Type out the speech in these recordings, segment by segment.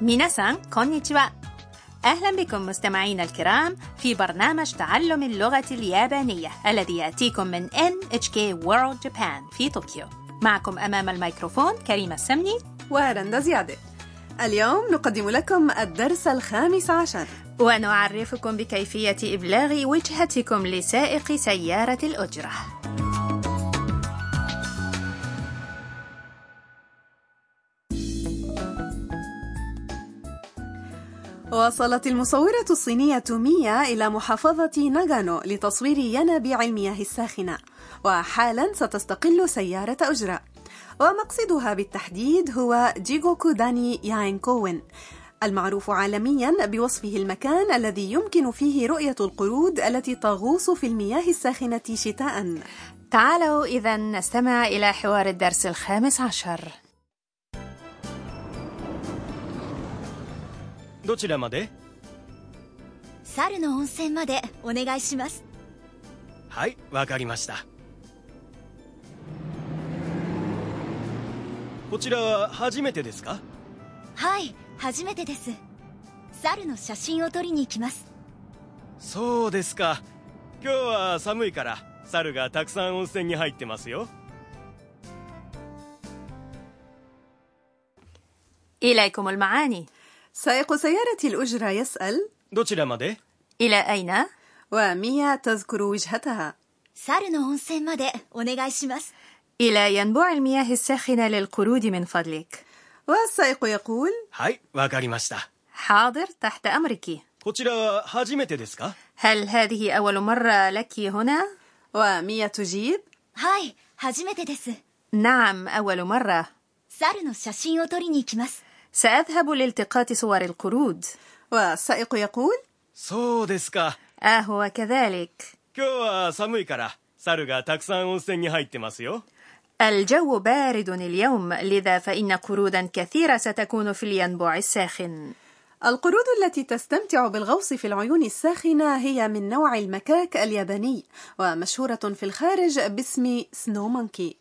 ميناسان كونيتشوا أهلا بكم مستمعينا الكرام في برنامج تعلم اللغة اليابانية الذي يأتيكم من NHK World Japan في طوكيو. معكم أمام الميكروفون كريمة السمني. ورندا زيادة. اليوم نقدم لكم الدرس الخامس عشر. ونعرفكم بكيفية إبلاغ وجهتكم لسائق سيارة الأجرة. وصلت المصورة الصينية ميا إلى محافظة ناغانو لتصوير ينابيع المياه الساخنة وحالا ستستقل سيارة أجرة. ومقصدها بالتحديد هو جيغوكو داني ياينكوين المعروف عالميا بوصفه المكان الذي يمكن فيه رؤية القرود التي تغوص في المياه الساخنة شتاء تعالوا إذا نستمع إلى حوار الدرس الخامس عشر. どちらまで猿の温泉までお願いしますはいわかりましたこちらは初めてですかはい初めてです猿の写真を撮りに行きますそうですか今日は寒いから猿がたくさん温泉に入ってますよ إليكم المعاني سائق سيارة الأجرة يسأل どちらまで إلى أين؟ وميا تذكر وجهتها 猿の温泉までお願いします إلى ينبوع المياه الساخنة للقرود من فضلك والسائق يقول はいわかりました حاضر تحت أمرك こちらは初めてですか هل هذه أول مرة لك هنا؟ وميا تجيب はい初めてです نعم أول مرة 猿の写真を撮りに行きます سأذهب لالتقاط صور القرود والسائق يقول そうですか آه هو كذلك 今日は寒いから猿がたくさん温泉に入ってますよ الجو بارد اليوم لذا فإن قرودا كثيرة ستكون في الينبوع الساخن القرود التي تستمتع بالغوص في العيون الساخنة هي من نوع المكاك الياباني ومشهورة في الخارج باسم سنو مونكي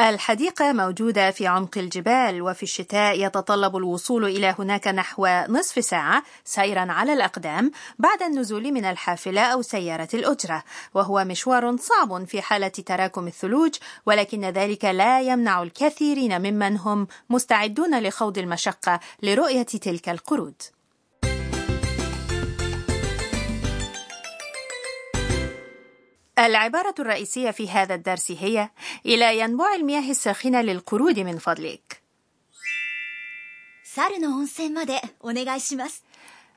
الحديقة موجودة في عمق الجبال وفي الشتاء يتطلب الوصول إلى هناك نحو نصف ساعة سيرا على الأقدام بعد النزول من الحافلة أو سيارة الأجرة. وهو مشوار صعب في حالة تراكم الثلوج ولكن ذلك لا يمنع الكثيرين ممن هم مستعدون لخوض المشقة لرؤية تلك القرود. العبارة الرئيسية في هذا الدرس هي: إلى ينبوع المياه الساخنة للقرود من فضلك.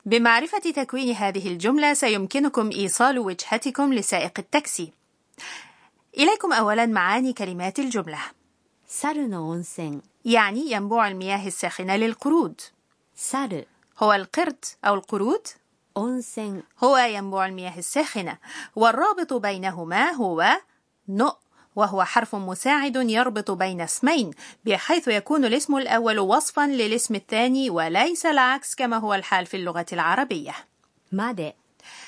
بمعرفة تكوين هذه الجملة سيمكنكم إيصال وجهتكم لسائق التاكسي. إليكم أولا معاني كلمات الجملة. يعني ينبوع المياه الساخنة للقرود. هو القرد أو القرود هو ينبع المياه الساخنة والرابط بينهما هو نو وهو حرف مساعد يربط بين اسمين بحيث يكون الاسم الأول وصفا للاسم الثاني وليس العكس كما هو الحال في اللغة العربية. مادة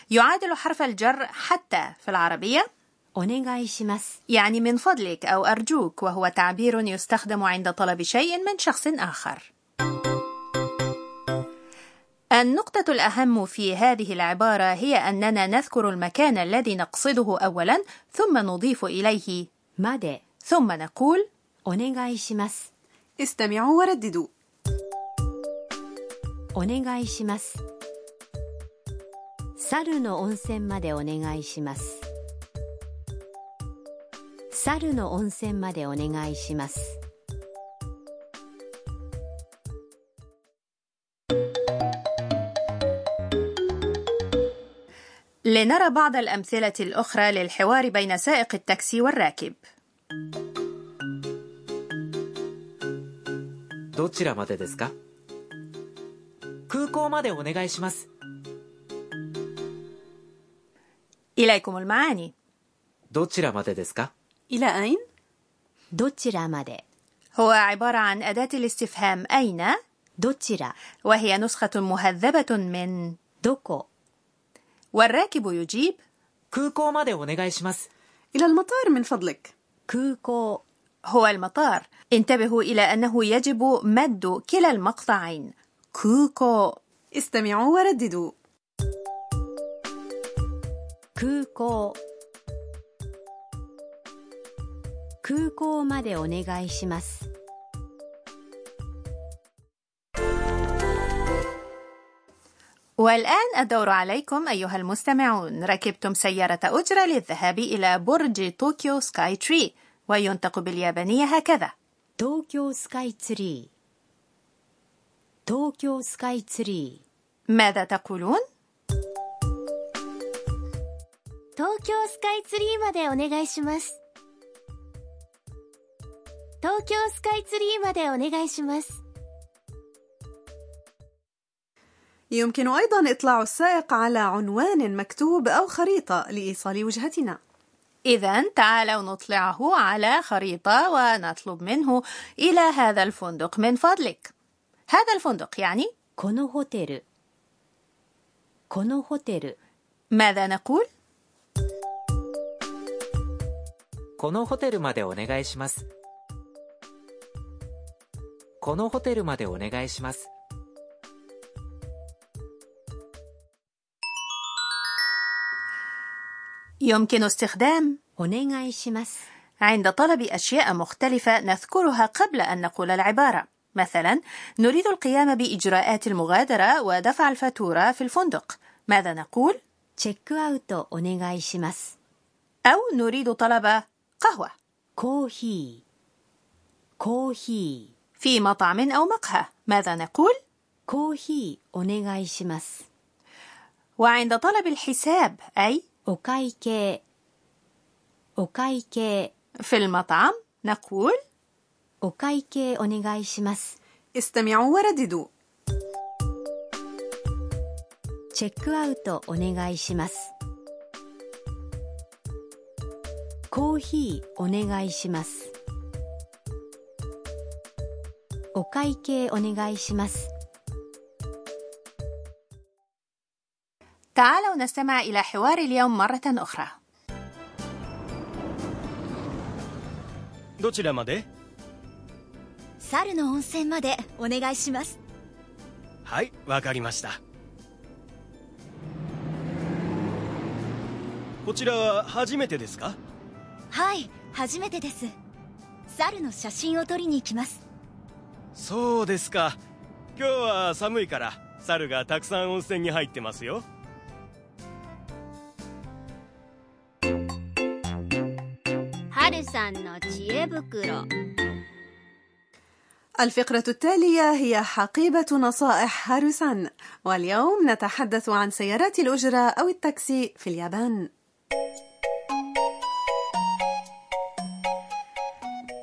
يعادل حرف الجر حتى في العربية. يعني من فضلك أو أرجوك وهو تعبير يستخدم عند طلب شيء من شخص آخر. النقطة الأهم في هذه العبارة هي أننا نذكر المكان الذي نقصده أولا ثم نضيف إليه まで ثم نقول お願いします استمعوا ورددوا お願いします猿の温泉までお願いします猿の温泉までお願いします لنرى بعض الأمثلة الأخرى للحوار بين سائق التاكسي والراكب. إليكم المعاني. إلى أين؟ هو عبارة عن أداة الاستفهام أين؟ وهي نسخة مهذبة من دوكو والراكب يجيب 空港までお願いします إلى المطار من فضلك 空港 هو المطار انتبهوا إلى أنه يجب مد كلا المقطعين كوكو استمعوا ورددوا 空港空港までお願いします والآن الدور عليكم أيها المستمعون. ركبتم سيارة أجرة للذهاب إلى برج طوكيو سكاي تري وينطق باليابانية هكذا. طوكيو سكاي تري. طوكيو سكاي تري. ماذا تقولون؟ طوكيو سكاي تري までお願いします東京スカイツリーまでお願いします。يمكن أيضا إطلاع السائق على عنوان مكتوب أو خريطة لإيصال وجهتنا إذا تعالوا نطلعه على خريطة ونطلب منه إلى هذا الفندق من فضلك هذا الفندق يعني ーこのホテルこのホテル ماذا نقول؟ このホテルまでお願いしますこのホテルまでお願いします يمكن استخدام お願いします عند طلب أشياء مختلفة نذكرها قبل أن نقول العبارة مثلا نريد القيام بإجراءات المغادرة ودفع الفاتورة في الفندق ماذا نقول؟ チェックアウトお願いします أو نريد طلب قهوة コーヒーコーヒ في مطعم أو مقهى ماذا نقول؟ ーコーヒーお願いします وعند طلب الحساب أي お会計お会計 في المطعم نقول お会計お願いします استمعوا ورددوا チェックアウトお願いしますコーヒーお願いしますお会計お願いします تعالوا نستمع إلى حوار اليوم مرة أخرى どちらまで猿の温泉までお願いしますはいわかりましたこちらは初めてですかはい初めてです猿の写真を撮りに行きますそうですか今日は寒いから猿がたくさん温泉に入ってますよ さんの知恵袋 الفقرة التالية هي حقيبة نصائح هاروسان واليوم نتحدث عن سيارات الأجرة أو التاكسي في اليابان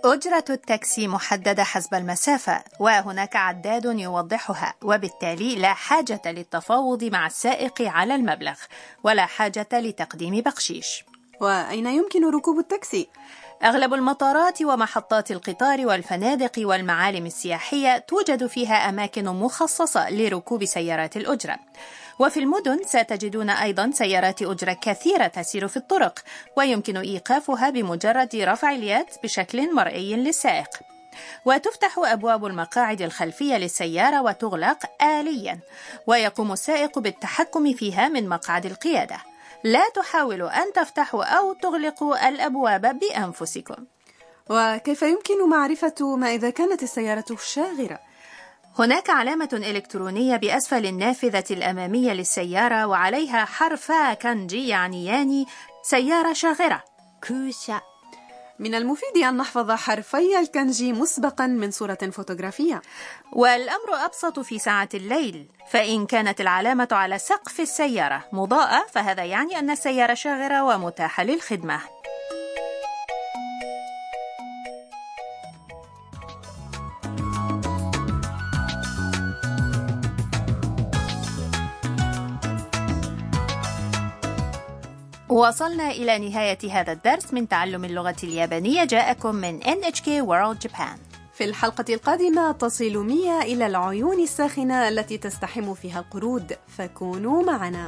أجرة التاكسي محددة حسب المسافة وهناك عداد يوضحها وبالتالي لا حاجة للتفاوض مع السائق على المبلغ ولا حاجة لتقديم بخشيش وأين يمكن ركوب التاكسي؟ أغلب المطارات ومحطات القطار والفنادق والمعالم السياحية توجد فيها أماكن مخصصة لركوب سيارات الأجرة. وفي المدن ستجدون أيضا سيارات أجرة كثيرة تسير في الطرق، ويمكن إيقافها بمجرد رفع اليد بشكل مرئي للسائق. وتفتح أبواب المقاعد الخلفية للسيارة وتغلق آليا، ويقوم السائق بالتحكم فيها من مقعد القيادة. لا تحاولوا أن تفتحوا أو تغلقوا الأبواب بأنفسكم. وكيف يمكن معرفة ما إذا كانت السيارة شاغرة؟ هناك علامة إلكترونية بأسفل النافذة الأمامية للسيارة وعليها حرفا كانجي يعنيان سيارة شاغرة. 空車 من المفيد أن نحفظ حرفي الكانجي مسبقا من صورة فوتوغرافية. والأمر أبسط في ساعة الليل فإن كانت العلامة على سقف السيارة مضاءة فهذا يعني أن السيارة شاغرة ومتاحة للخدمة. وصلنا إلى نهاية هذا الدرس من تعلم اللغة اليابانية. جاءكم من NHK World Japan. في الحلقة القادمة تصل ميا إلى العيون الساخنة التي تستحم فيها القرود. فكونوا معنا.